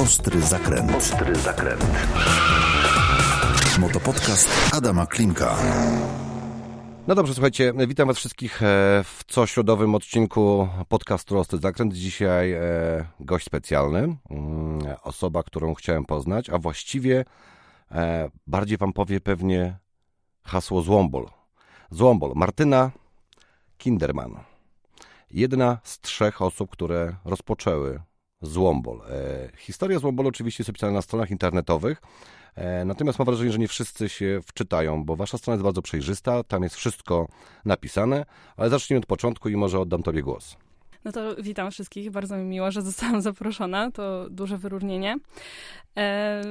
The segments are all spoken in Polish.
Ostry zakręt. Ostry zakręt. Motopodcast Adama Klimka. No dobrze, słuchajcie, witam was wszystkich e, w cośrodowym odcinku podcastu Ostry Zakręt. Dzisiaj e, gość specjalny, mm, osoba, którą chciałem poznać, a właściwie e, bardziej wam powie pewnie hasło Złombol. Złombol, Martyna Kinderman. Jedna z trzech osób, które rozpoczęły Złombol. Historia Złombolu oczywiście jest opisana na stronach internetowych, E, natomiast mam wrażenie, że nie wszyscy się wczytają, bo wasza strona jest bardzo przejrzysta, tam jest wszystko napisane, ale zacznijmy od początku i może oddam tobie głos. No to witam wszystkich, bardzo mi miło, że zostałam zaproszona, to duże wyróżnienie. E,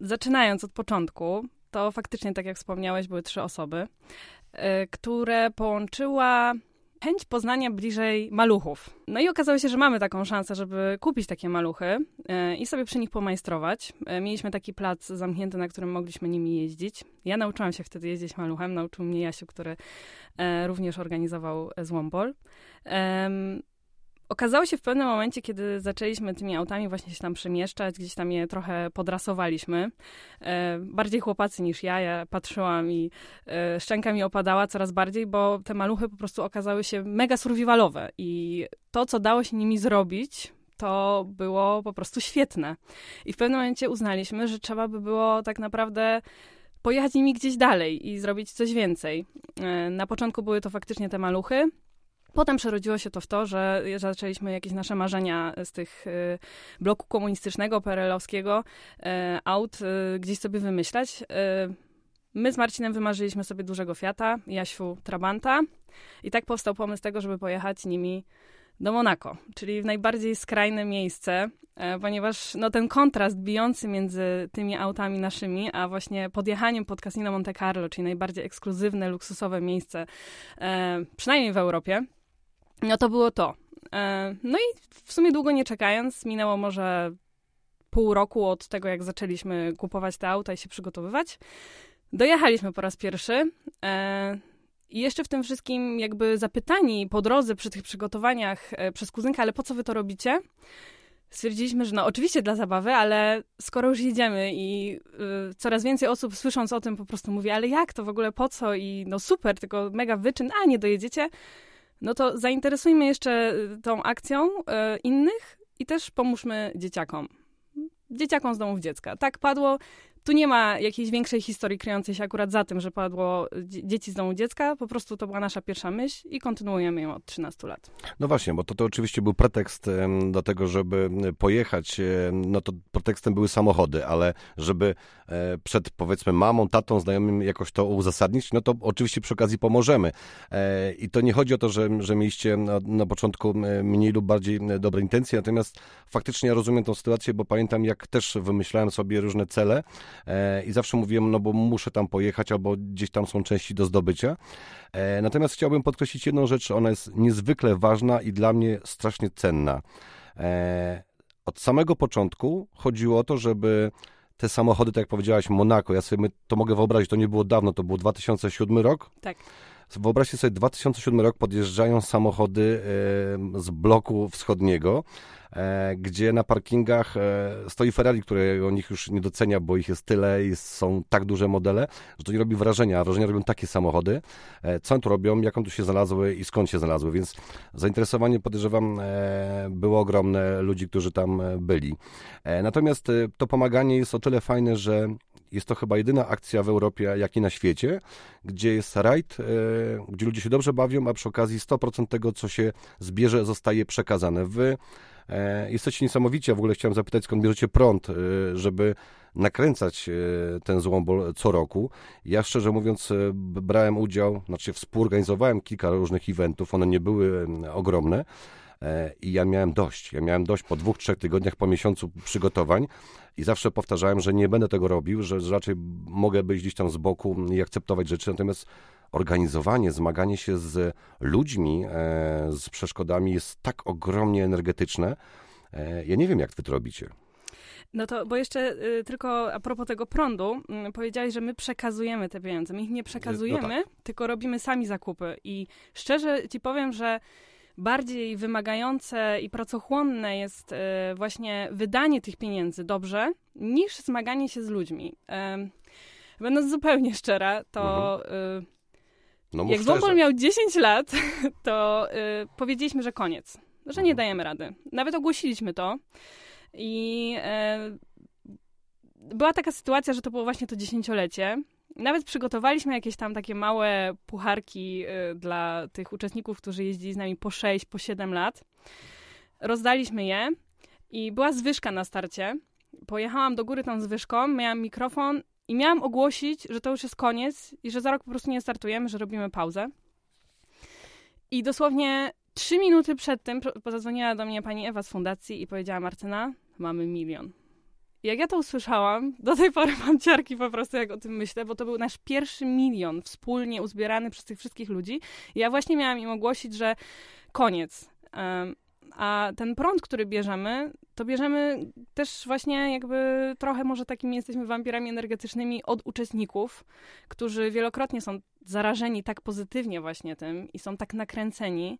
zaczynając od początku, to faktycznie, tak jak wspomniałeś, były trzy osoby, e, które połączyła chęć poznania bliżej maluchów. No i okazało się, że mamy taką szansę, żeby kupić takie maluchy e, i sobie przy nich pomajstrować. E, mieliśmy taki plac zamknięty, na którym mogliśmy nimi jeździć. Ja nauczyłam się wtedy jeździć maluchem, nauczył mnie Jasiu, który e, również organizował Złombol. Okazało się w pewnym momencie, kiedy zaczęliśmy tymi autami właśnie się tam przemieszczać, gdzieś tam je trochę podrasowaliśmy. E, bardziej chłopacy niż ja. Ja patrzyłam i e, szczęka mi opadała coraz bardziej, bo te maluchy po prostu okazały się mega survivalowe i to, co dało się nimi zrobić, to było po prostu świetne. I w pewnym momencie uznaliśmy, że trzeba by było tak naprawdę pojechać nimi gdzieś dalej i zrobić coś więcej. E, na początku były to faktycznie te maluchy, Potem przerodziło się to w to, że zaczęliśmy jakieś nasze marzenia z tych y, bloku komunistycznego, PRL-owskiego, y, aut y, gdzieś sobie wymyślać. My z Marcinem wymarzyliśmy sobie dużego Fiata, Jasiu Trabanta i tak powstał pomysł tego, żeby pojechać nimi do Monako, czyli w najbardziej skrajne miejsce, ponieważ no, ten kontrast bijący między tymi autami naszymi, a właśnie podjechaniem pod Casino Monte Carlo, czyli najbardziej ekskluzywne, luksusowe miejsce, przynajmniej w Europie, no to było to. E, no i w sumie długo nie czekając, minęło może pół roku od tego, jak zaczęliśmy kupować te auta i się przygotowywać. Dojechaliśmy po raz pierwszy. E, I jeszcze w tym wszystkim jakby zapytani po drodze przy tych przygotowaniach e, przez kuzynkę, ale po co wy to robicie? Stwierdziliśmy, że no oczywiście dla zabawy, ale skoro już jedziemy i y, coraz więcej osób słysząc o tym po prostu mówi, ale jak to w ogóle, po co i no super, tylko mega wyczyn, a nie dojedziecie, no to zainteresujmy jeszcze y, tą akcją y, innych i też pomóżmy dzieciakom. Dzieciakom z domów dziecka. Tak padło tu nie ma jakiejś większej historii kryjącej się akurat za tym, że padło dzieci z domu dziecka. Po prostu to była nasza pierwsza myśl i kontynuujemy ją od 13 lat. No właśnie, bo to, to oczywiście był pretekst do tego, żeby pojechać. No to pretekstem były samochody, ale żeby e, przed powiedzmy mamą, tatą, znajomym jakoś to uzasadnić, no to oczywiście przy okazji pomożemy. E, I to nie chodzi o to, że, że mieliście na, na początku mniej lub bardziej dobre intencje, natomiast faktycznie ja rozumiem tą sytuację, bo pamiętam jak też wymyślałem sobie różne cele, i zawsze mówiłem, no bo muszę tam pojechać, albo gdzieś tam są części do zdobycia. E, natomiast chciałbym podkreślić jedną rzecz, ona jest niezwykle ważna i dla mnie strasznie cenna. E, od samego początku chodziło o to, żeby te samochody, tak jak powiedziałaś, Monako, ja sobie to mogę wyobrazić, to nie było dawno, to był 2007 rok. Tak. Wyobraźcie sobie, 2007 rok podjeżdżają samochody z bloku wschodniego. E, gdzie na parkingach e, stoi Ferrari, które o nich już nie docenia, bo ich jest tyle i są tak duże modele, że to nie robi wrażenia, wrażenia robią takie samochody. E, co tu robią, jak one tu się znalazły i skąd się znalazły, więc zainteresowanie podejrzewam było ogromne ludzi, którzy tam byli. Natomiast to pomaganie jest o tyle fajne, że jest to chyba jedyna akcja w Europie, jak i na świecie, gdzie jest rajd, gdzie ludzie się dobrze bawią, a przy okazji 100% tego, co się zbierze, zostaje przekazane. Wy E, jesteście niesamowici. Ja w ogóle chciałem zapytać, skąd bierzecie prąd, e, żeby nakręcać e, ten złombol co roku. Ja szczerze mówiąc brałem udział, znaczy współorganizowałem kilka różnych eventów, one nie były ogromne i ja miałem dość. Ja miałem dość po dwóch, trzech tygodniach, po miesiącu przygotowań i zawsze powtarzałem, że nie będę tego robił, że raczej mogę być gdzieś tam z boku i akceptować rzeczy, natomiast organizowanie, zmaganie się z ludźmi, e, z przeszkodami jest tak ogromnie energetyczne. E, ja nie wiem, jak wy to robicie. No to, bo jeszcze y, tylko a propos tego prądu, y, powiedziałeś, że my przekazujemy te pieniądze. My ich nie przekazujemy, no tak. tylko robimy sami zakupy. I szczerze ci powiem, że bardziej wymagające i pracochłonne jest e, właśnie wydanie tych pieniędzy dobrze, niż zmaganie się z ludźmi. E, będąc zupełnie szczera, to Mhm. e, No jak. Wąbol miał 10 lat, to powiedzieliśmy, że koniec, że nie Mhm. dajemy rady. Nawet ogłosiliśmy to i była taka sytuacja, że to było właśnie to dziesięciolecie. Nawet przygotowaliśmy jakieś tam takie małe pucharki y, dla tych uczestników, którzy jeździli z nami po 6, po 7 lat. Rozdaliśmy je i była zwyżka na starcie. Pojechałam do góry tą zwyżką, miałam mikrofon i miałam ogłosić, że to już jest koniec i że za rok po prostu nie startujemy, że robimy pauzę. I dosłownie trzy minuty przed tym zadzwoniła do mnie pani Ewa z fundacji i powiedziała: Martyna, mamy milion. Jak ja to usłyszałam, do tej pory mam ciarki po prostu, jak o tym myślę, bo to był nasz pierwszy milion wspólnie uzbierany przez tych wszystkich ludzi. Ja właśnie miałam im ogłosić, że koniec. A ten prąd, który bierzemy, to bierzemy też właśnie jakby trochę może takimi jesteśmy wampirami energetycznymi od uczestników, którzy wielokrotnie są zarażeni tak pozytywnie właśnie tym i są tak nakręceni,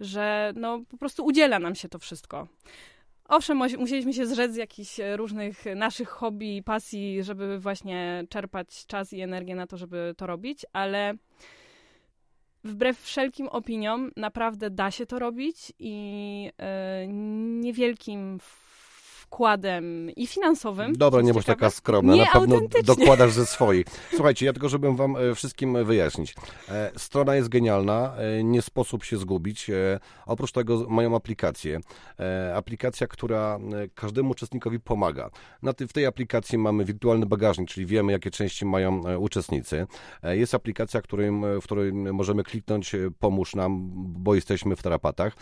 że no po prostu udziela nam się to wszystko. Owszem, musieliśmy się zrzec z jakichś e, różnych naszych hobby i pasji, żeby właśnie czerpać czas i energię na to, żeby to robić, ale wbrew wszelkim opiniom naprawdę da się to robić i e, niewielkim wkładem i finansowym. Dobra, nie bądź taka skromna. Nie Na pewno dokładasz ze swoich. Słuchajcie, ja tylko, żebym wam e, wszystkim wyjaśnić. E, Strona jest genialna, e, nie sposób się zgubić. Oprócz tego mają aplikację. Aplikacja, która każdemu uczestnikowi pomaga. Na ty, w tej aplikacji mamy wirtualny bagażnik, czyli wiemy, jakie części mają uczestnicy. Jest aplikacja, którym, w której możemy kliknąć pomóż nam, bo jesteśmy w tarapatach.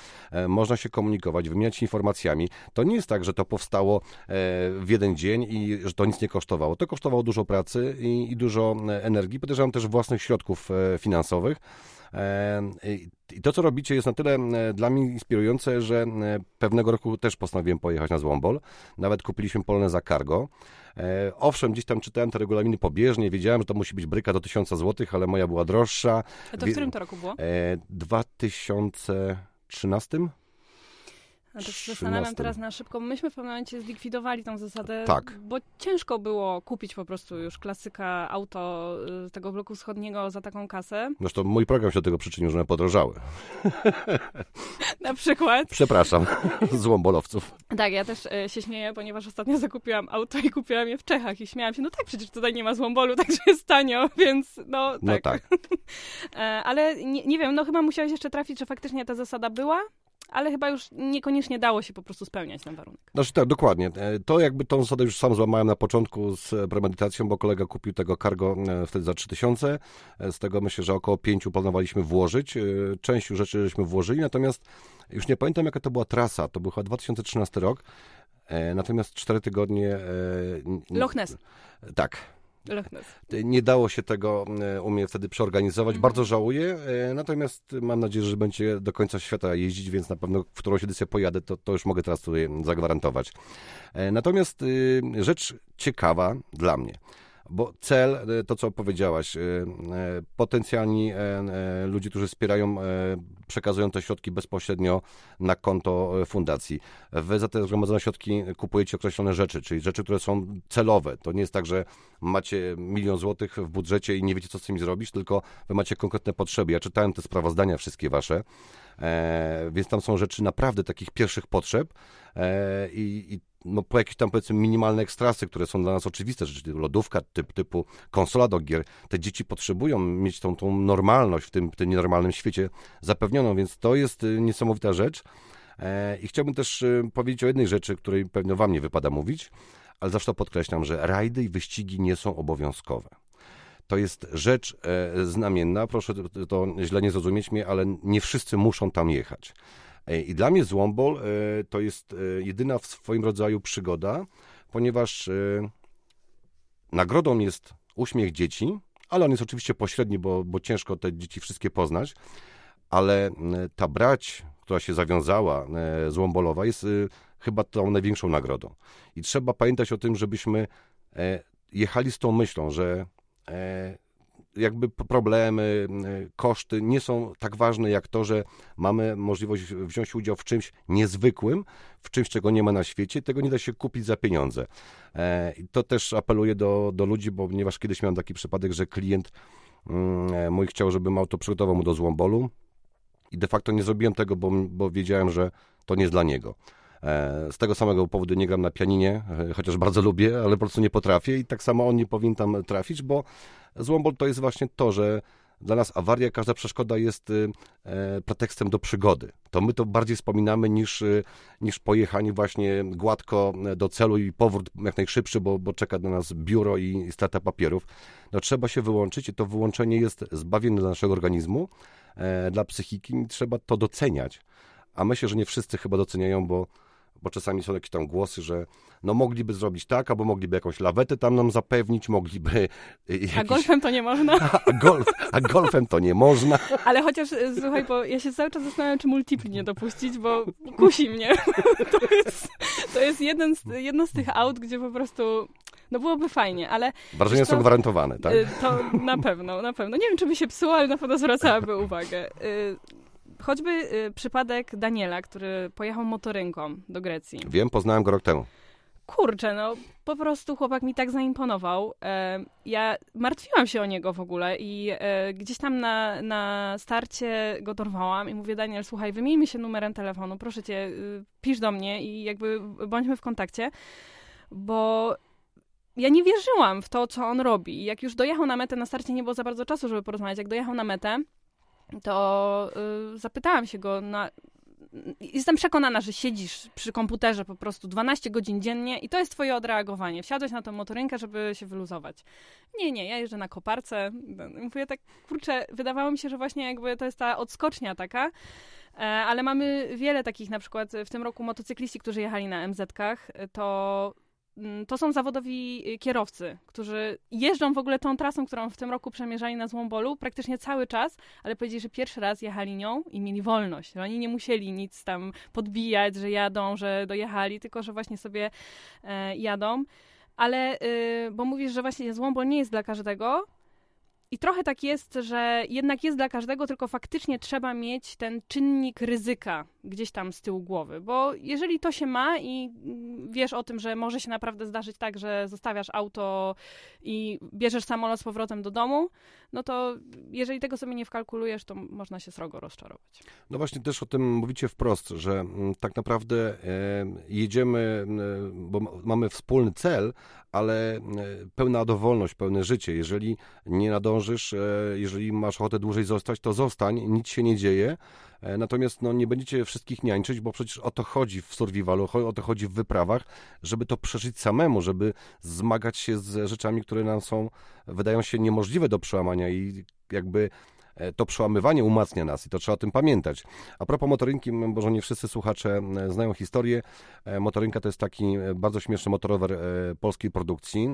Można się komunikować, wymieniać informacjami. To nie jest tak, że to powstało e, w jeden dzień i że to nic nie kosztowało. To kosztowało dużo pracy i, i dużo e, energii. Podejrzewam też własnych środków e, finansowych. I to, co robicie, jest na tyle dla mnie inspirujące, że pewnego roku też postanowiłem pojechać na Złombol. Nawet kupiliśmy polne za cargo. Owszem, gdzieś tam czytałem te regulaminy pobieżnie, wiedziałem, że to musi być bryka do 1000 zł, ale moja była droższa. A to w którym to roku było? E, 2013? To się 13. zastanawiam teraz na szybko. Myśmy w pewnym momencie zlikwidowali tą zasadę, Tak. bo ciężko było kupić po prostu już klasyka auto y, z tego bloku wschodniego za taką kasę. Zresztą mój program się do tego przyczynił, że one podrożały. Na przykład. Przepraszam, złombolowców. Tak, ja też y, się śmieję, ponieważ ostatnio zakupiłam auto i kupiłam je w Czechach i śmiałam się, no tak, przecież tutaj nie ma złombolu, także jest tanio, więc no tak. No tak. E, ale nie, nie wiem, no chyba musiałeś jeszcze trafić, że faktycznie ta zasada była, ale chyba już niekoniecznie dało się po prostu spełniać ten warunek. Znaczy tak, dokładnie. E, To jakby tą zasadę już sam złamałem na początku z e, premedytacją, bo kolega kupił tego cargo e, wtedy za 3000. E, Z tego myślę, że około 5 planowaliśmy włożyć. Część rzeczy żeśmy włożyli, natomiast już nie pamiętam jaka to była trasa. To był chyba 2013 rok. Natomiast 4 tygodnie... Loch Ness. Tak. Loch Ness. Nie dało się tego e, u mnie wtedy przeorganizować. Mhm. Bardzo żałuję, e, natomiast mam nadzieję, że będzie do końca świata jeździć, więc na pewno w którąś edycję pojadę, to, to już mogę teraz tutaj zagwarantować. Natomiast y, rzecz ciekawa dla mnie. Bo cel, e, to co powiedziałaś, e, e, potencjalni ludzie, którzy wspierają, przekazują te środki bezpośrednio na konto fundacji. Wy za te zgromadzone środki kupujecie określone rzeczy, czyli rzeczy, które są celowe. To nie jest tak, że macie milion złotych w budżecie i nie wiecie, co z tym zrobić, tylko wy macie konkretne potrzeby. Ja czytałem te sprawozdania wszystkie wasze, więc tam są rzeczy naprawdę takich pierwszych potrzeb i, i no, po jakieś tam powiedzmy minimalne ekstrasy, które są dla nas oczywiste, rzeczy typu lodówka, typ, typu konsola do gier, te dzieci potrzebują mieć tą, tą normalność w tym, tym nienormalnym świecie zapewnioną, więc to jest y, niesamowita rzecz. E, I chciałbym też y, powiedzieć o jednej rzeczy, której pewnie wam nie wypada mówić, ale zawsze to podkreślam, że rajdy i wyścigi nie są obowiązkowe. To jest rzecz e, znamienna, proszę to źle nie zrozumieć mnie, ale nie wszyscy muszą tam jechać. E, I dla mnie Złombol e, to jest e, jedyna w swoim rodzaju przygoda, ponieważ nagrodą jest uśmiech dzieci, ale on jest oczywiście pośredni, bo, bo ciężko te dzieci wszystkie poznać, ale ta brać, która się zawiązała, Złombolowa, jest chyba tą największą nagrodą. I trzeba pamiętać o tym, żebyśmy jechali z tą myślą, że jakby problemy, koszty nie są tak ważne jak to, że mamy możliwość wziąć udział w czymś niezwykłym, w czymś, czego nie ma na świecie. Tego nie da się kupić za pieniądze. I to też apeluję do, do ludzi, bo ponieważ kiedyś miałem taki przypadek, że klient mm, mój chciał, żebym auto przygotował mu do złombolu i de facto nie zrobiłem tego, bo, bo wiedziałem, że to nie jest dla niego. E, z tego samego powodu nie gram na pianinie, e, chociaż bardzo lubię, ale po prostu nie potrafię i tak samo on nie powinien tam trafić, bo złombol to jest właśnie to, że dla nas awaria, każda przeszkoda jest y, e, pretekstem do przygody. To my to bardziej wspominamy niż, y, niż pojechanie właśnie gładko do celu i powrót jak najszybszy, bo, bo czeka na nas biuro i strata papierów. No trzeba się wyłączyć i to wyłączenie jest zbawienne dla naszego organizmu, dla psychiki i trzeba to doceniać. A myślę, że nie wszyscy chyba doceniają, bo bo czasami są jakieś tam głosy, że no mogliby zrobić tak, albo mogliby jakąś lawetę tam nam zapewnić, mogliby... Jakiś... A golfem to nie można? A, golf, a golfem to nie można. Ale chociaż, e, słuchaj, bo ja się cały czas zastanawiam, czy multipli nie dopuścić, bo kusi mnie. To jest, to jest jeden z, jedno z tych aut, gdzie po prostu no byłoby fajnie, ale... Wrażenia są gwarantowane, tak? To na pewno, na pewno. Nie wiem, czy by się psuło, ale na pewno zwracałaby uwagę. Choćby y, przypadek Daniela, który pojechał motorynką do Grecji. Wiem, poznałem go rok temu. Kurczę, no po prostu chłopak mi tak zaimponował. E, ja martwiłam się o niego w ogóle i e, gdzieś tam na, na starcie go dorwałam i mówię, Daniel, słuchaj, wymieńmy się numerem telefonu, proszę cię, y, pisz do mnie i jakby bądźmy w kontakcie, bo ja nie wierzyłam w to, co on robi. I jak już dojechał na metę, na starcie nie było za bardzo czasu, żeby porozmawiać. Jak dojechał na metę, to y, zapytałam się go na. Jestem przekonana, że siedzisz przy komputerze po prostu 12 godzin dziennie i to jest twoje odreagowanie. Wsiadłeś na tą motorynkę, żeby się wyluzować. Nie, nie, ja jeżdżę na koparce. Mówię tak, kurczę, wydawało mi się, że właśnie jakby to jest ta odskocznia taka, e, ale mamy wiele takich, na przykład w tym roku motocykliści, którzy jechali na MZ-kach, to to są zawodowi y, kierowcy, którzy jeżdżą w ogóle tą trasą, którą w tym roku przemierzali na Złombolu praktycznie cały czas, ale powiedzieli, że pierwszy raz jechali nią i mieli wolność. Że oni nie musieli nic tam podbijać, że jadą, że dojechali, tylko że właśnie sobie e, jadą. Ale, y, bo mówisz, że właśnie Złombol nie jest dla każdego, i trochę tak jest, że jednak jest dla każdego, tylko faktycznie trzeba mieć ten czynnik ryzyka gdzieś tam z tyłu głowy. Bo jeżeli to się ma i wiesz o tym, że może się naprawdę zdarzyć tak, że zostawiasz auto i bierzesz samolot z powrotem do domu, no to jeżeli tego sobie nie wkalkulujesz, to można się srogo rozczarować. No właśnie też o tym mówicie wprost, że mm, tak naprawdę jedziemy, bo mamy wspólny cel, ale pełna dowolność, pełne życie. Jeżeli nie nadążysz, e, jeżeli masz ochotę dłużej zostać, to zostań, nic się nie dzieje. E, natomiast no, nie będziecie wszystkich niańczyć, bo przecież o to chodzi w survivalu, o to chodzi w wyprawach, żeby to przeżyć samemu, żeby zmagać się z rzeczami, które nam są, wydają się niemożliwe do przełamania i jakby e, to przełamywanie umacnia nas i to trzeba o tym pamiętać. A propos motorynki, może nie wszyscy słuchacze znają historię. E, motorynka to jest taki bardzo śmieszny motorower polskiej produkcji.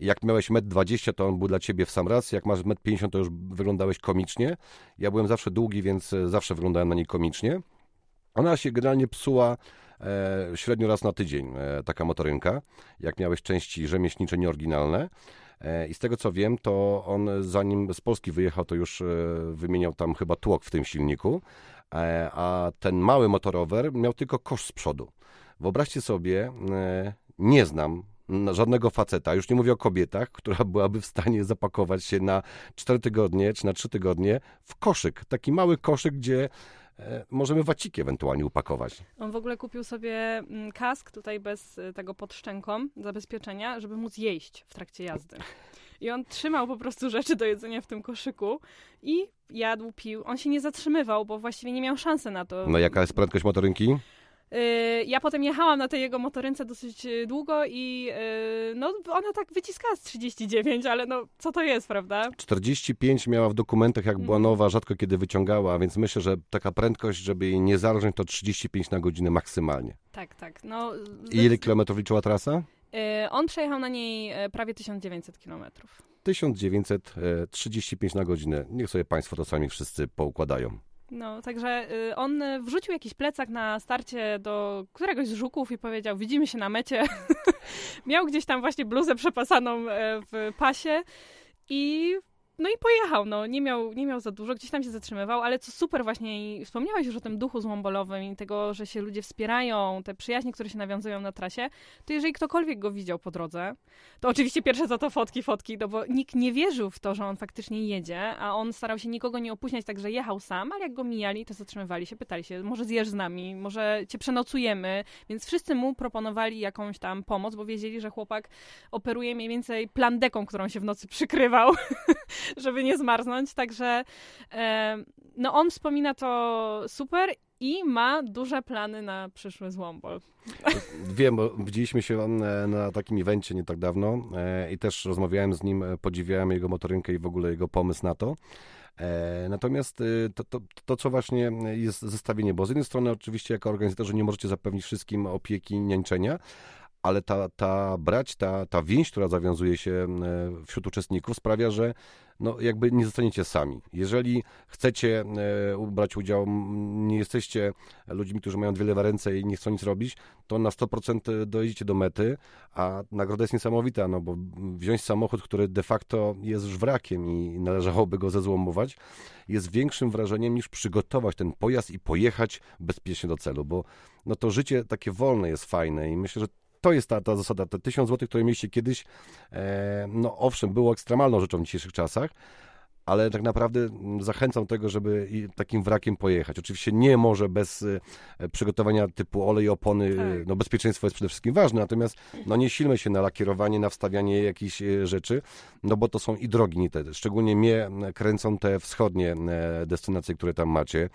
Jak miałeś 1,20 m, to on był dla ciebie w sam raz. Jak masz 1,50 m, to już wyglądałeś komicznie. Ja byłem zawsze długi, więc e, zawsze wyglądałem na niej komicznie. Ona się generalnie psuła e, średnio raz na tydzień, e, taka motorynka. Jak miałeś części rzemieślnicze, nieoryginalne. E, I z tego co wiem, to on zanim z Polski wyjechał, to już e, wymieniał tam chyba tłok w tym silniku. E, a ten mały motorower miał tylko kosz z przodu. Wyobraźcie sobie, nie znam żadnego faceta, już nie mówię o kobietach, która byłaby w stanie zapakować się na 4 tygodnie czy na 3 tygodnie w koszyk. Taki mały koszyk, gdzie możemy waciki ewentualnie upakować. On w ogóle kupił sobie mm, kask tutaj bez e, tego pod szczęką zabezpieczenia, żeby móc jeść w trakcie jazdy. I on trzymał po prostu rzeczy do jedzenia w tym koszyku i jadł, pił. On się nie zatrzymywał, bo właściwie nie miał szansy na to. No jaka jest prędkość motorynki? Y, ja potem jechałam na tej jego motorynce dosyć y, długo i y, no, ona tak wyciskała z 39, ale no co to jest, prawda? 45 miała w dokumentach, jak była mhm. nowa, rzadko kiedy wyciągała, więc myślę, że taka prędkość, żeby jej nie zależeć, to 35 na godzinę maksymalnie. Tak, tak. No, I ile kilometrów liczyła trasa? On przejechał na niej prawie 1900 kilometrów. 1935 na godzinę. Niech sobie Państwo to sami wszyscy poukładają. No, także y, on wrzucił jakiś plecak na starcie do któregoś z żuków i powiedział, widzimy się na mecie. Miał gdzieś tam właśnie bluzę przepasaną e, w pasie i no i pojechał, no, nie miał, nie miał za dużo, gdzieś tam się zatrzymywał, ale co super właśnie, i wspomniałeś już o tym duchu złombolowym i tego, że się ludzie wspierają, te przyjaźnie, które się nawiązują na trasie, to jeżeli ktokolwiek go widział po drodze, to oczywiście pierwsze za to fotki, fotki, no bo nikt nie wierzył w to, że on faktycznie jedzie, a on starał się nikogo nie opóźniać, także jechał sam, ale jak go mijali, to zatrzymywali się, pytali się, może zjesz z nami, może cię przenocujemy, więc wszyscy mu proponowali jakąś tam pomoc, bo wiedzieli, że chłopak operuje mniej więcej plandeką, którą się w nocy przykrywał, żeby nie zmarznąć, także e, no on wspomina to super i ma duże plany na przyszły złombol. Wiem, bo widzieliśmy się e, na takim evencie nie tak dawno e, i też rozmawiałem z nim, podziwiałem jego motorynkę i w ogóle jego pomysł na to. Natomiast to, to, to, co właśnie jest zestawienie, bo z jednej strony oczywiście jako organizatorzy nie możecie zapewnić wszystkim opieki, niańczenia, ale ta, ta brać, ta, ta więź, która zawiązuje się e, wśród uczestników sprawia, że no, jakby nie zostaniecie sami. Jeżeli chcecie e, brać udział, nie jesteście ludźmi, którzy mają dwie lewe ręce i nie chcą nic robić, to na 100% dojedziecie do mety, a nagroda jest niesamowita, no bo wziąć samochód, który de facto jest już wrakiem i należałoby go zezłomować, jest większym wrażeniem niż przygotować ten pojazd i pojechać bezpiecznie do celu, bo no to życie takie wolne jest fajne i myślę, że to jest ta, ta zasada. Te 1000 zł, które mieliście kiedyś, e, no owszem, było ekstremalną rzeczą w dzisiejszych czasach, ale tak naprawdę zachęcam do tego, żeby takim wrakiem pojechać. Oczywiście nie może bez e, przygotowania typu olej, opony, tak. no bezpieczeństwo jest przede wszystkim ważne, natomiast no nie silmy się na lakierowanie, na wstawianie jakichś e, rzeczy, no bo to są i drogi nie te. Szczególnie mnie kręcą te wschodnie destynacje, które tam macie.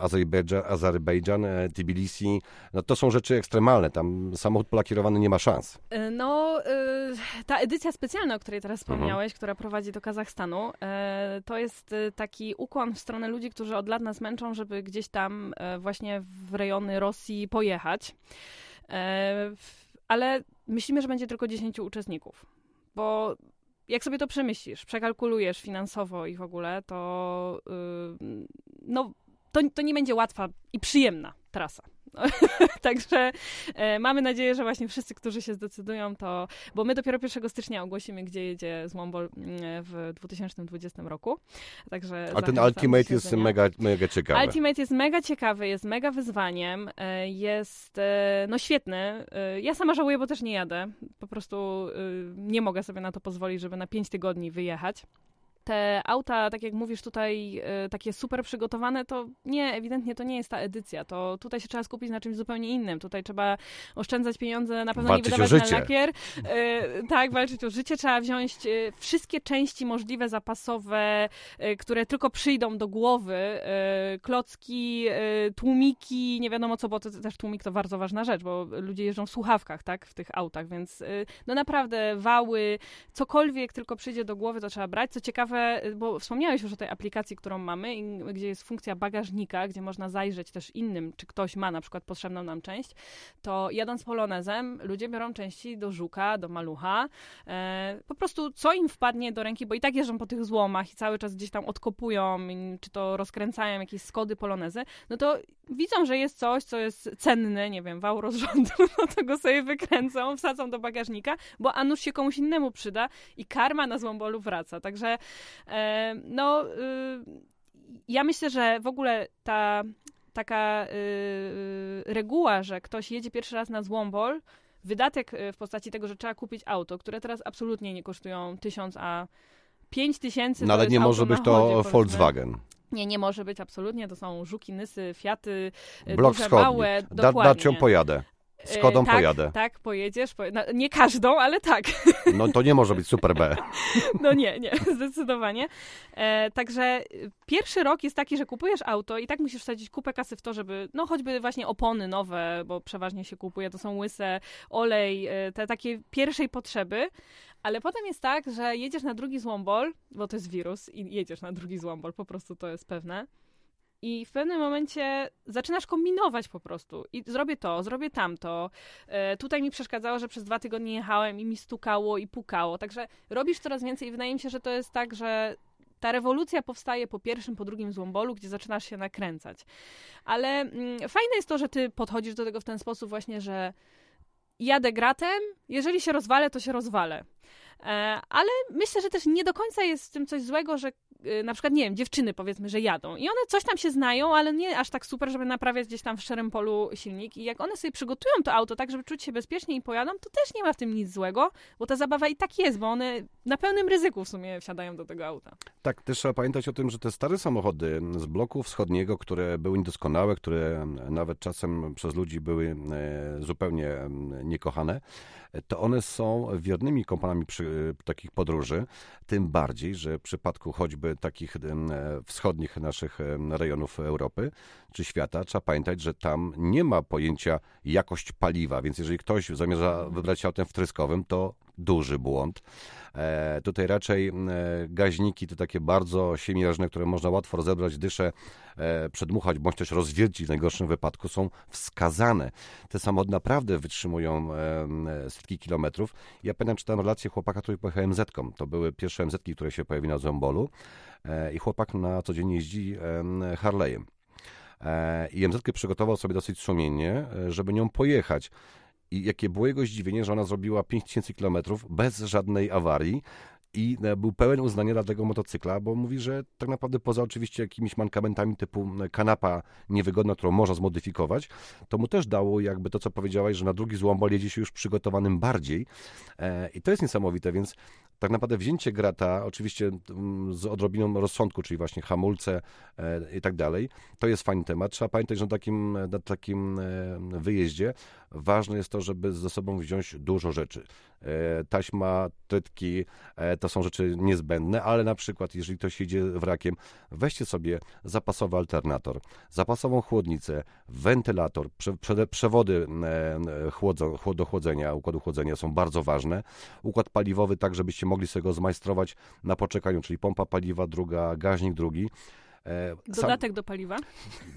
Azerbejdżan, Azerbejdżan, e, Tbilisi, no to są rzeczy ekstremalne, tam samochód polakierowany nie ma szans. E, no, e, ta edycja specjalna, o której teraz mhm. wspomniałeś, mhm. która prowadzi do Kazachstanu, to jest taki ukłon w stronę ludzi, którzy od lat nas męczą, żeby gdzieś tam właśnie w rejony Rosji pojechać. Ale myślimy, że będzie tylko 10 uczestników, bo jak sobie to przemyślisz, przekalkulujesz finansowo i w ogóle, to yy, no, to, to nie będzie łatwa i przyjemna trasa. Także e, mamy nadzieję, że właśnie wszyscy, którzy się zdecydują, to. Bo my dopiero 1 stycznia ogłosimy, gdzie jedzie z Wombol mm, w 2020 roku. Także A ten Ultimate jest mega, mega ciekawy. Ultimate jest mega ciekawy, jest mega wyzwaniem, e, jest e, no świetny. E, ja sama żałuję, bo też nie jadę. Po prostu e, nie mogę sobie na to pozwolić, żeby na 5 tygodni wyjechać te auta, tak jak mówisz tutaj, y, takie super przygotowane, to nie, ewidentnie to nie jest ta edycja. To tutaj się trzeba skupić na czymś zupełnie innym. Tutaj trzeba oszczędzać pieniądze, na pewno walczyć nie wydawać na lakier. Y, tak, walczyć o życie. Trzeba wziąć y, wszystkie części możliwe, zapasowe, które tylko przyjdą do głowy. klocki, tłumiki, nie wiadomo co, bo to, też tłumik to bardzo ważna rzecz, bo ludzie jeżdżą w słuchawkach, tak, w tych autach, więc no naprawdę wały, cokolwiek tylko przyjdzie do głowy, to trzeba brać. Co ciekawe, ciekawe, bo wspomniałeś już o tej aplikacji, którą mamy, gdzie jest funkcja bagażnika, gdzie można zajrzeć też innym, czy ktoś ma na przykład potrzebną nam część, to jadąc polonezem, ludzie biorą części do żuka, do malucha, e, po prostu co im wpadnie do ręki, bo i tak jeżdżą po tych złomach i cały czas gdzieś tam odkopują, czy to rozkręcają jakieś skody polonezy, no to widzą, że jest coś, co jest cenne, nie wiem, wał rozrządu, no to go sobie wykręcą, wsadzą do bagażnika, bo a nuż się komuś innemu przyda i karma na złombolu wraca. Także no, y, ja myślę, że w ogóle ta taka y, y, reguła, że ktoś jedzie pierwszy raz na złombol, wydatek w postaci tego, że trzeba kupić auto, które teraz absolutnie nie kosztują tysiąc, a pięć tysięcy. No ale nie może być to Volkswagen. Nie, nie może być absolutnie. To są żuki, nysy, fiaty, Blok duże, wschodni. małe. Dokładnie. Dacią pojadę. Skodą e, tak, pojadę. Tak, pojedziesz. no, nie każdą, ale tak. No to nie może być super B. No nie, nie, zdecydowanie. E, także pierwszy rok jest taki, że kupujesz auto i tak musisz wsadzić kupę kasy w to, żeby, no choćby właśnie opony nowe, bo przeważnie się kupuje, to są łyse, olej, e, te takie pierwszej potrzeby. Ale potem jest tak, że jedziesz na drugi złombol, bo to jest wirus i jedziesz na drugi złombol, po prostu to jest pewne. I w pewnym momencie zaczynasz kombinować po prostu. I zrobię to, zrobię tamto. E, tutaj mi przeszkadzało, że przez dwa tygodnie jechałem i mi stukało i pukało. Także robisz coraz więcej i wydaje mi się, że to jest tak, że ta rewolucja powstaje po pierwszym, po drugim złombolu, gdzie zaczynasz się nakręcać. Ale mm, fajne jest to, że ty podchodzisz do tego w ten sposób właśnie, że jadę gratem, jeżeli się rozwalę, to się rozwalę. E, ale myślę, że też nie do końca jest w tym coś złego, że na przykład, nie wiem, dziewczyny powiedzmy, że jadą i one coś tam się znają, ale nie aż tak super, żeby naprawiać gdzieś tam w szczerym polu silnik i jak one sobie przygotują to auto tak, żeby czuć się bezpiecznie i pojadą, to też nie ma w tym nic złego, bo ta zabawa i tak jest, bo one na pełnym ryzyku w sumie wsiadają do tego auta. Tak, też trzeba pamiętać o tym, że te stare samochody z bloku wschodniego, które były niedoskonałe, które nawet czasem przez ludzi były e, zupełnie niekochane, to one są wiernymi kompanami przy takich podróży, tym bardziej, że w przypadku choćby takich wschodnich naszych rejonów Europy czy świata, trzeba pamiętać, że tam nie ma pojęcia jakość paliwa, więc jeżeli ktoś zamierza wybrać się autem wtryskowym, to duży błąd. E, tutaj raczej e, gaźniki to takie bardzo siemiężne, które można łatwo rozebrać dyszę, e, przedmuchać bądź też rozwiercić w najgorszym wypadku, są wskazane. Te samochody naprawdę wytrzymują setki kilometrów. Ja pamiętam, czytałem relację chłopaka, który pojechał MZ-ką. To były pierwsze mz które się pojawiły na Zombolu i chłopak na co dzień jeździ Harley'em. I MZ przygotował sobie dosyć sumiennie, żeby nią pojechać. I jakie było jego zdziwienie, że ona zrobiła 5000 km bez żadnej awarii i e, był pełen uznania dla tego motocykla, bo mówi, że tak naprawdę poza oczywiście jakimiś mankamentami typu kanapa niewygodna, którą można zmodyfikować, to mu też dało jakby to, co powiedziałaś, że na drugi złombol jedzie się już przygotowanym bardziej. E, I to jest niesamowite, więc tak naprawdę wzięcie grata, oczywiście mm, z odrobiną rozsądku, czyli właśnie hamulce e, i tak dalej, to jest fajny temat. Trzeba pamiętać, że na takim, na takim wyjeździe ważne jest to, żeby ze sobą wziąć dużo rzeczy. E, taśma, trytki, e, to są rzeczy niezbędne, ale na przykład, jeżeli ktoś jedzie wrakiem, weźcie sobie zapasowy alternator, zapasową chłodnicę, wentylator, prze, przewody e, chłodzo, do chłodzenia, układu chłodzenia są bardzo ważne. Układ paliwowy, tak żebyście mogli sobie go zmajstrować na poczekaniu, czyli pompa paliwa druga, gaźnik drugi. Dodatek Sam... do paliwa?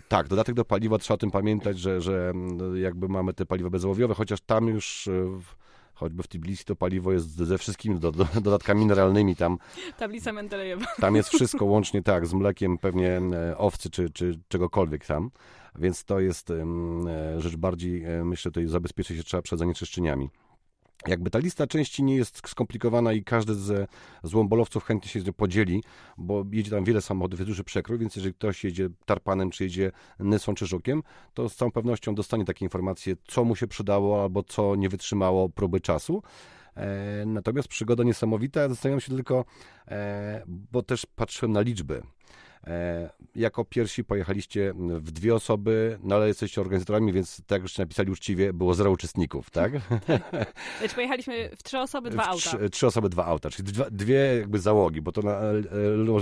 Tak, dodatek do paliwa, trzeba o tym pamiętać, że, że jakby mamy te paliwa bezołowiowe, chociaż tam już choćby w Tbilisi to paliwo jest ze wszystkimi do, do, dodatkami mineralnymi tam. Tablica Mendelejewa. Tam jest wszystko łącznie tak, z mlekiem pewnie owcy czy, czy czegokolwiek tam. Więc to jest e, rzecz bardziej, e, myślę, tutaj zabezpieczyć się trzeba przed zanieczyszczeniami. Jakby ta lista części nie jest skomplikowana i każdy z złombolowców chętnie się z nią podzieli, bo jedzie tam wiele samochodów, jest duży przekrój, więc jeżeli ktoś jedzie tarpanem, czy jedzie nysą, czy żukiem, to z całą pewnością dostanie takie informacje, co mu się przydało, albo co nie wytrzymało próby czasu. E, natomiast przygoda niesamowita, zastanawiam się tylko, e, bo też patrzyłem na liczby. E, jako pierwsi pojechaliście w dwie osoby, no ale jesteście organizatorami, więc tak już napisali uczciwie, było zero uczestników, tak? tak. pojechaliśmy w trzy osoby, dwa auta. Trzy, trzy, osoby, dwa auta, czyli dwa, dwie jakby załogi, bo to na, e,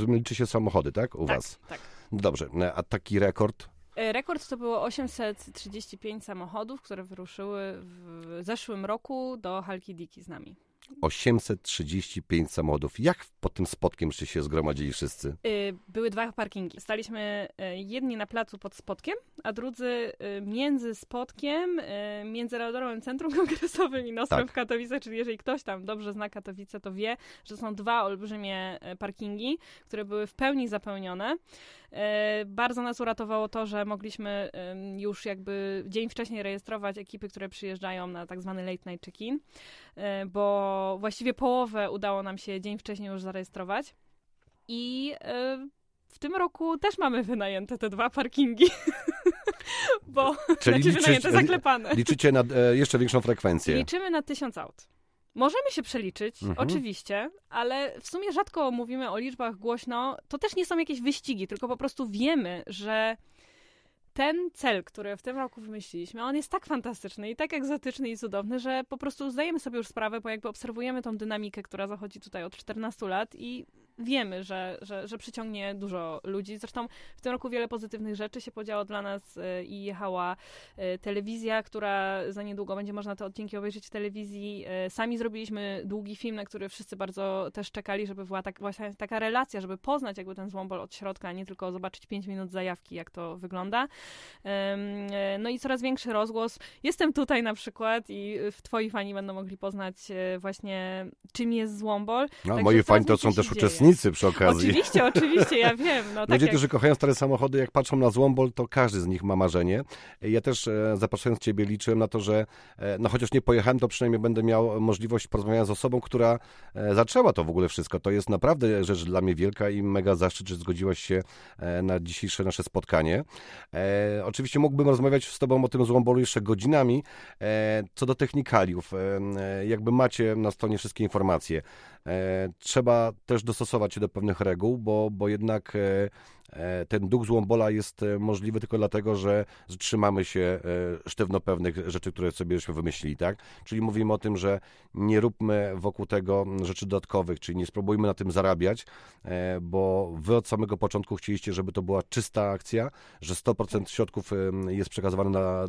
liczy się samochody, tak? U tak, was. Tak. Dobrze, e, a taki rekord? Rekord to było 835 samochodów, które wyruszyły w zeszłym roku do Halki Diki z nami. 835 samochodów. Jak pod tym spotkiem się zgromadzili wszyscy? Y, były dwa parkingi. Staliśmy y, jedni na placu pod spotkiem, a drudzy y, między spotkiem, Międzynarodowym Centrum Kongresowym i Nostrem tak. w Katowicach, czyli jeżeli ktoś tam dobrze zna Katowice, to wie, że są dwa olbrzymie parkingi, które były w pełni zapełnione. Bardzo nas uratowało to, że mogliśmy już jakby dzień wcześniej rejestrować ekipy, które przyjeżdżają na tak zwany late night check-in, bo właściwie połowę udało nam się dzień wcześniej już zarejestrować. I y, w tym roku też mamy wynajęte te dwa parkingi. Bo Czyli znaczy wynajęte, zaklepane. Liczycie na e, jeszcze większą frekwencję. Liczymy na tysiąc aut. Możemy się przeliczyć, mhm. oczywiście, ale w sumie rzadko mówimy o liczbach głośno. To też nie są jakieś wyścigi, tylko po prostu wiemy, że ten cel, który w tym roku wymyśliliśmy, on jest tak fantastyczny i tak egzotyczny i cudowny, że po prostu zdajemy sobie już sprawę, bo jakby obserwujemy tą dynamikę, która zachodzi tutaj od 14 lat i wiemy, że, że, że przyciągnie dużo ludzi. Zresztą w tym roku wiele pozytywnych rzeczy się podziało dla nas y, i jechała y, telewizja, która za niedługo będzie można te odcinki obejrzeć w telewizji. Y, sami zrobiliśmy długi film, na który wszyscy bardzo też czekali, żeby była tak, właśnie taka relacja, żeby poznać jakby ten złombol od środka, a nie tylko zobaczyć 5 minut zajawki, jak to wygląda. No i coraz większy rozgłos. Jestem tutaj na przykład i w twoi fani będą mogli poznać właśnie czym jest złombol. No, moi fani to są też uczestnicy przy okazji. Oczywiście, oczywiście, ja wiem. No, tak Ludzie, jak... którzy kochają stare samochody, jak patrzą na Złombol, to każdy z nich ma marzenie. Ja też e, zapraszając Ciebie liczyłem na to, że e, no chociaż nie pojechałem, to przynajmniej będę miał możliwość porozmawiania z osobą, która e, zaczęła to w ogóle wszystko. To jest naprawdę rzecz dla mnie wielka i mega zaszczyt, że zgodziłaś się na dzisiejsze nasze spotkanie. E, oczywiście mógłbym rozmawiać z Tobą o tym Złombolu jeszcze godzinami. E, co do technikaliów, e, jakby macie na stronie wszystkie informacje. E, trzeba też dostosować się do pewnych reguł, bo, bo jednak e, ten duch złombola jest e, możliwy tylko dlatego, że trzymamy się e, sztywno pewnych rzeczy, które sobie żeśmy wymyślili, tak? Czyli mówimy o tym, że nie róbmy wokół tego rzeczy dodatkowych, czyli nie spróbujmy na tym zarabiać, e, bo wy od samego początku chcieliście, żeby to była czysta akcja, że 100% środków e, jest przekazywane na,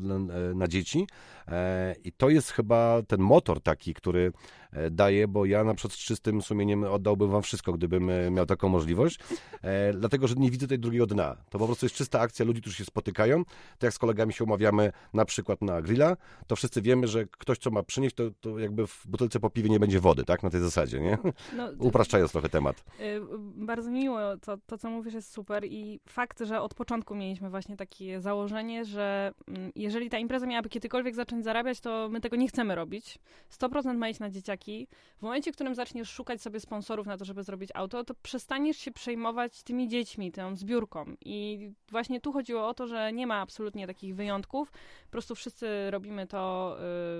na, dzieci e, i to jest chyba ten motor taki, który e, daje, bo ja na przykład z czystym sumieniem oddałbym wam wszystko, gdybym e, miał taką możliwość, e, dlatego, że nie widzę tutaj drugiego dna. To po prostu jest czysta akcja ludzi, którzy się spotykają. Tak jak z kolegami się umawiamy na przykład na grilla, to wszyscy wiemy, że ktoś, co ma przynieść, to, to jakby w butelce po piwie nie będzie wody, tak? Na tej zasadzie, nie? No, Upraszczając trochę temat. Y, Bardzo miło, to, to co mówisz jest super i fakt, że od początku mieliśmy właśnie takie założenie, że mm, jeżeli ta impreza miałaby kiedykolwiek zacząć zarabiać, to my tego nie chcemy robić. 100% ma iść na dzieciaki. W momencie, w którym zaczniesz szukać sobie sponsorów na to, żeby zrobić auto, to przestaniesz się przejmować tymi dziećmi, tą zbiórką. I właśnie tu chodziło o to, że nie ma absolutnie takich wyjątków. Po prostu wszyscy robimy to,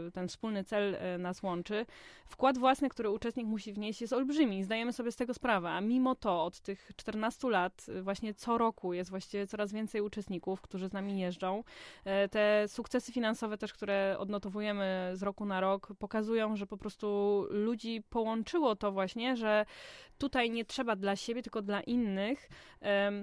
y, ten wspólny cel y, nas łączy. Wkład własny, który uczestnik musi wnieść jest olbrzymi, zdajemy sobie z tego sprawę, a mimo to od tych 14 lat y, właśnie co roku jest właściwie coraz więcej uczestników, którzy z nami jeżdżą. Te sukcesy finansowe też, które odnotowujemy z roku na rok, pokazują, że po prostu ludzi połączyło to właśnie, że tutaj nie trzeba dla siebie, tylko dla innych.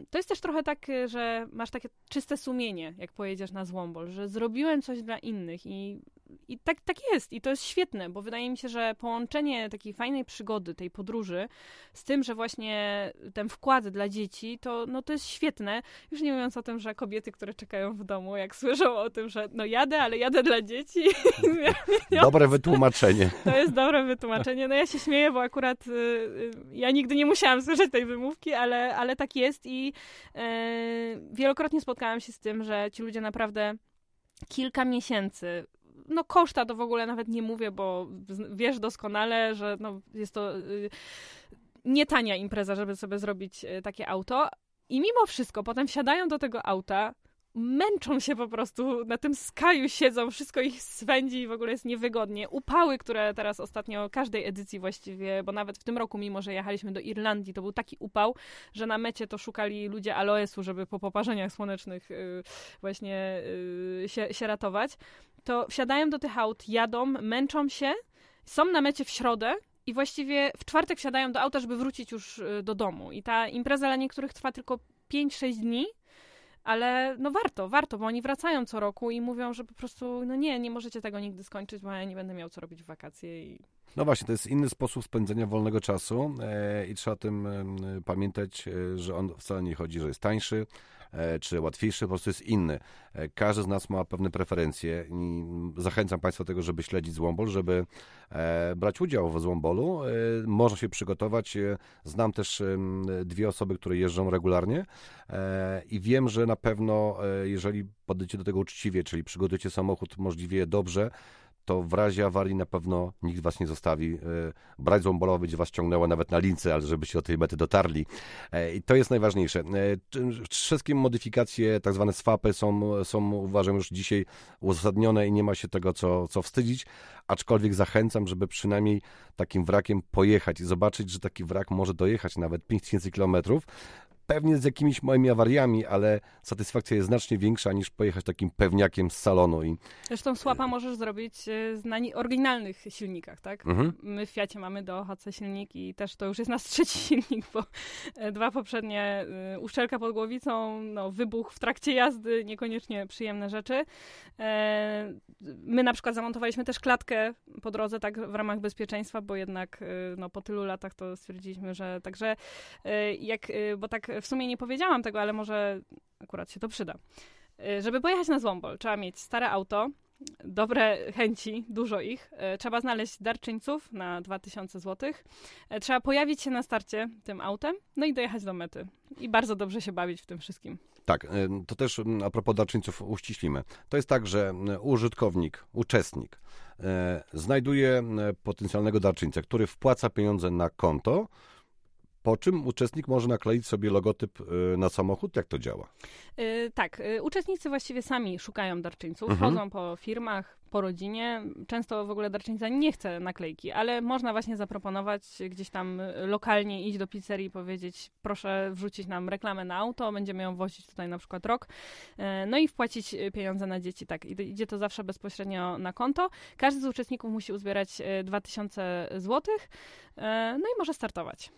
To jest też trochę tak, y, że masz takie czyste sumienie, jak pojedziesz na Złombol, że zrobiłem coś dla innych i i tak, tak jest, i to jest świetne, bo wydaje mi się, że połączenie takiej fajnej przygody, tej podróży, z tym, że właśnie ten wkład dla dzieci, to, no, to jest świetne. Już nie mówiąc o tym, że kobiety, które czekają w domu, jak słyszą o tym, że no jadę, ale jadę dla dzieci. Dobre wytłumaczenie. To jest dobre wytłumaczenie. No ja się śmieję, bo akurat y, y, ja nigdy nie musiałam słyszeć tej wymówki, ale, ale tak jest i y, wielokrotnie spotkałam się z tym, że ci ludzie naprawdę kilka miesięcy no koszta to w ogóle nawet nie mówię, bo wiesz doskonale, że no, jest to y, nie tania impreza, żeby sobie zrobić y, takie auto. I mimo wszystko potem wsiadają do tego auta, męczą się po prostu, na tym skaju siedzą, wszystko ich swędzi i w ogóle jest niewygodnie. Upały, które teraz ostatnio każdej edycji właściwie, bo nawet w tym roku, mimo że jechaliśmy do Irlandii, to był taki upał, że na mecie to szukali ludzie aloesu, żeby po poparzeniach słonecznych y, właśnie y, się, się ratować. To wsiadają do tych aut, jadą, męczą się, są na mecie w środę, i właściwie w czwartek wsiadają do auta, żeby wrócić już y, do domu. I ta impreza dla niektórych trwa tylko 5-6 dni, ale no warto, warto, bo oni wracają co roku i mówią, że po prostu, no nie, nie możecie tego nigdy skończyć, bo ja nie będę miał co robić w wakacje i No właśnie, to jest inny sposób spędzenia wolnego czasu e, i trzeba o tym pamiętać, e, że on wcale nie chodzi, że jest tańszy e, czy łatwiejszy, po prostu jest inny. Każdy z nas ma pewne preferencje i zachęcam Państwa do tego, żeby śledzić Złombol, żeby brać udział w Złombolu. Można się przygotować. Znam też dwie osoby, które jeżdżą regularnie i wiem, że na pewno, jeżeli podejdziecie do tego uczciwie, czyli przygotujecie samochód możliwie dobrze, to w razie awarii na pewno nikt was nie zostawi. E, Brać złombolowa będzie was ciągnęła nawet na lince, ale żebyście do tej mety dotarli. E, I to jest najważniejsze. E, Wszystkie modyfikacje, tak zwane swapy są, są uważam już dzisiaj uzasadnione i nie ma się tego co, co wstydzić, aczkolwiek zachęcam, żeby przynajmniej takim wrakiem pojechać i zobaczyć, że taki wrak może dojechać nawet 5000 kilometrów. Pewnie z jakimiś małymi awariami, ale satysfakcja jest znacznie większa niż pojechać takim pewniakiem z salonu. I, Zresztą słapa możesz zrobić z na oryginalnych silnikach, tak? mhm. My w Fiacie mamy do HC silnik i też to już jest nasz trzeci silnik, bo e, dwa poprzednie, y, uszczelka pod głowicą, no, wybuch w trakcie jazdy, niekoniecznie przyjemne rzeczy. E, My na przykład zamontowaliśmy też klatkę po drodze, tak w ramach bezpieczeństwa, bo jednak no, po tylu latach to stwierdziliśmy, że także jak, bo tak w sumie nie powiedziałam tego, ale może akurat się to przyda. Y, Żeby pojechać na Złombol, trzeba mieć stare auto, dobre chęci, dużo ich. E, trzeba znaleźć darczyńców na 2000 zł. E, trzeba pojawić się na starcie tym autem, no i dojechać do mety. I bardzo dobrze się bawić w tym wszystkim. Tak, to też a propos darczyńców uściślimy. To jest tak, że użytkownik, uczestnik znajduje potencjalnego darczyńcę, który wpłaca pieniądze na konto, po czym uczestnik może nakleić sobie logotyp y, na samochód? Jak to działa? Yy, tak, yy, uczestnicy właściwie sami szukają darczyńców, mhm. chodzą po firmach, po rodzinie. Często w ogóle darczyńca nie chce naklejki, ale można właśnie zaproponować gdzieś tam lokalnie iść do pizzerii i powiedzieć proszę wrzucić nam reklamę na auto, będziemy ją wozić tutaj na przykład rok. Yy, no i wpłacić pieniądze na dzieci. Tak, idzie to zawsze bezpośrednio na konto. Każdy z uczestników musi uzbierać 2000 zł, no i może startować.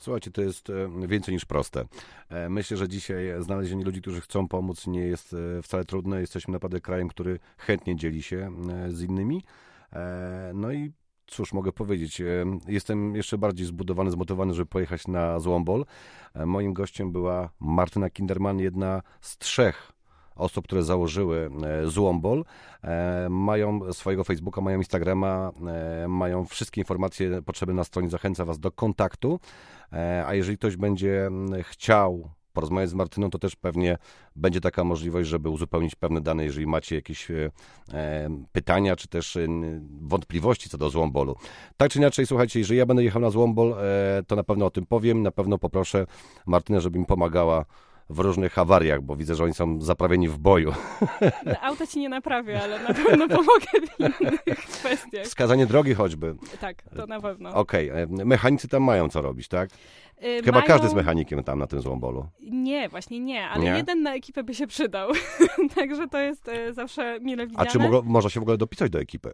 Słuchajcie, to jest e, więcej niż proste. E, myślę, że dzisiaj znalezienie ludzi, którzy chcą pomóc, nie jest e, wcale trudne. Jesteśmy naprawdę krajem, który chętnie dzieli się z innymi. No i cóż mogę powiedzieć, jestem jeszcze bardziej zbudowany, zmotywowany, żeby pojechać na Złombol. Moim gościem była Martyna Kinderman, jedna z trzech osób, które założyły Złombol, mają swojego Facebooka, mają Instagrama, mają wszystkie informacje potrzebne na stronie. Zachęca Was do kontaktu. E, a jeżeli ktoś będzie chciał porozmawiać z Martyną, to też pewnie będzie taka możliwość, żeby uzupełnić pewne dane, jeżeli macie jakieś e, e, pytania, czy też wątpliwości co do Złombolu. Tak czy inaczej, słuchajcie, jeżeli ja będę jechał na Złombol, to na pewno o tym powiem, na pewno poproszę Martynę, żeby mi pomagała w różnych awariach, bo widzę, że oni są zaprawieni w boju. Auto ci nie naprawię, ale na pewno pomogę w innych kwestiach. Wskazanie drogi choćby. Tak, to na pewno. Okej, okay. mechanicy tam mają co robić, tak? Yy, Chyba mają... każdy z mechanikiem tam na tym złombolu. Nie, właśnie nie, ale nie? jeden na ekipę by się przydał. Także to jest y, zawsze mile widziane. A czy mogło, można się w ogóle dopisać do ekipy?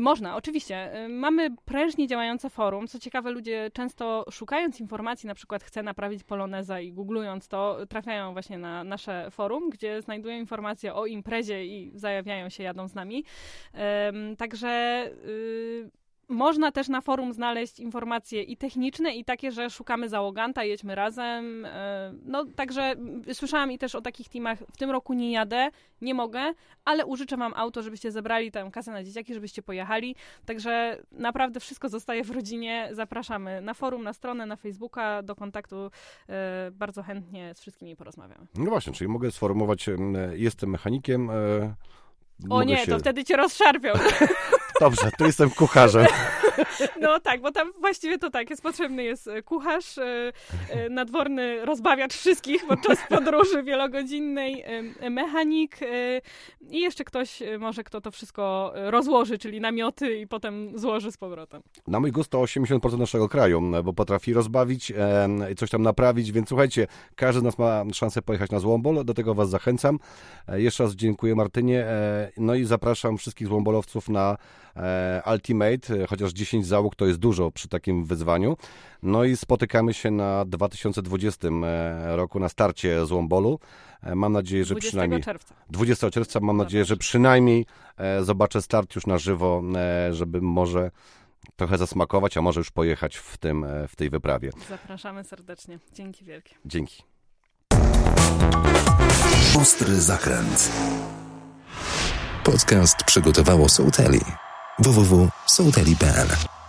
Można, oczywiście. Y, mamy prężnie działające forum. Co ciekawe, ludzie często szukając informacji, na przykład chce naprawić poloneza i googlując to, trafiają właśnie na nasze forum, gdzie znajdują informacje o imprezie i zajawiają się, jadą z nami. Także y, można też na forum znaleźć informacje i techniczne, i takie, że szukamy załoganta, jedźmy razem. E, no, także słyszałam i też o takich teamach, w tym roku nie jadę, nie mogę, ale użyczę wam auto, żebyście zebrali tę kasę na dzieciaki, żebyście pojechali. Także naprawdę wszystko zostaje w rodzinie. Zapraszamy na forum, na stronę, na Facebooka, do kontaktu. E, bardzo chętnie z wszystkimi porozmawiamy. No właśnie, czyli mogę sformułować, jestem mechanikiem, e, o nie, się... to wtedy cię rozszarpią. Dobrze, tu jestem kucharzem. No tak, bo tam właściwie to tak, jest potrzebny jest e, kucharz, e, e, nadworny rozbawiacz wszystkich podczas podróży wielogodzinnej, mechanik i jeszcze ktoś może, kto to wszystko rozłoży, czyli namioty i potem złoży z powrotem. Na mój gust to 80% naszego kraju, bo potrafi rozbawić i coś tam naprawić, więc słuchajcie, każdy z nas ma szansę pojechać na Złombol, do tego was zachęcam. Jeszcze raz dziękuję Martynie, no i zapraszam wszystkich złombolowców na Ultimate, chociaż 10 załóg to jest dużo przy takim wyzwaniu. No i spotykamy się na 2020 e, roku na starcie Złombolu. E, mam nadzieję, że 20 przynajmniej... czerwca. 20 czerwca. Mam nadzieję, że przynajmniej e, zobaczę start już na żywo, żeby może trochę zasmakować, a może już pojechać w, tym, w tej wyprawie. Zapraszamy serdecznie. Dzięki wielkie. Dzięki. Ostry zakręt. Podcast przygotowało Sołteli www.soudeli.pl